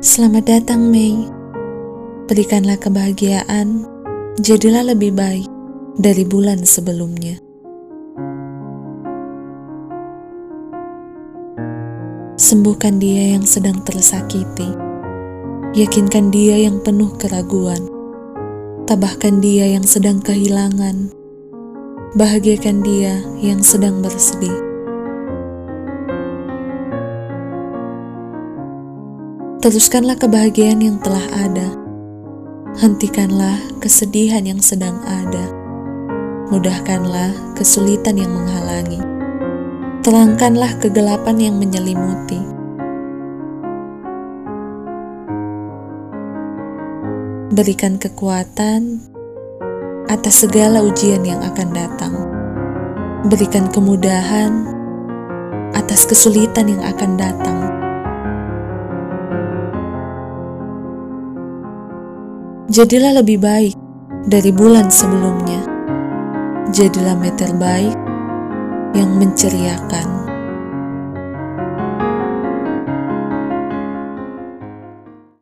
Selamat datang, Mei. Berikanlah kebahagiaan, jadilah lebih baik dari bulan sebelumnya. Sembuhkan dia yang sedang tersakiti, yakinkan dia yang penuh keraguan, tabahkan dia yang sedang kehilangan, bahagiakan dia yang sedang bersedih. Teruskanlah kebahagiaan yang telah ada. Hentikanlah kesedihan yang sedang ada. Mudahkanlah kesulitan yang menghalangi. Terangkanlah kegelapan yang menyelimuti. Berikan kekuatan atas segala ujian yang akan datang. Berikan kemudahan atas kesulitan yang akan datang Jadilah lebih baik dari bulan sebelumnya. Jadilah meter baik yang menceriakan.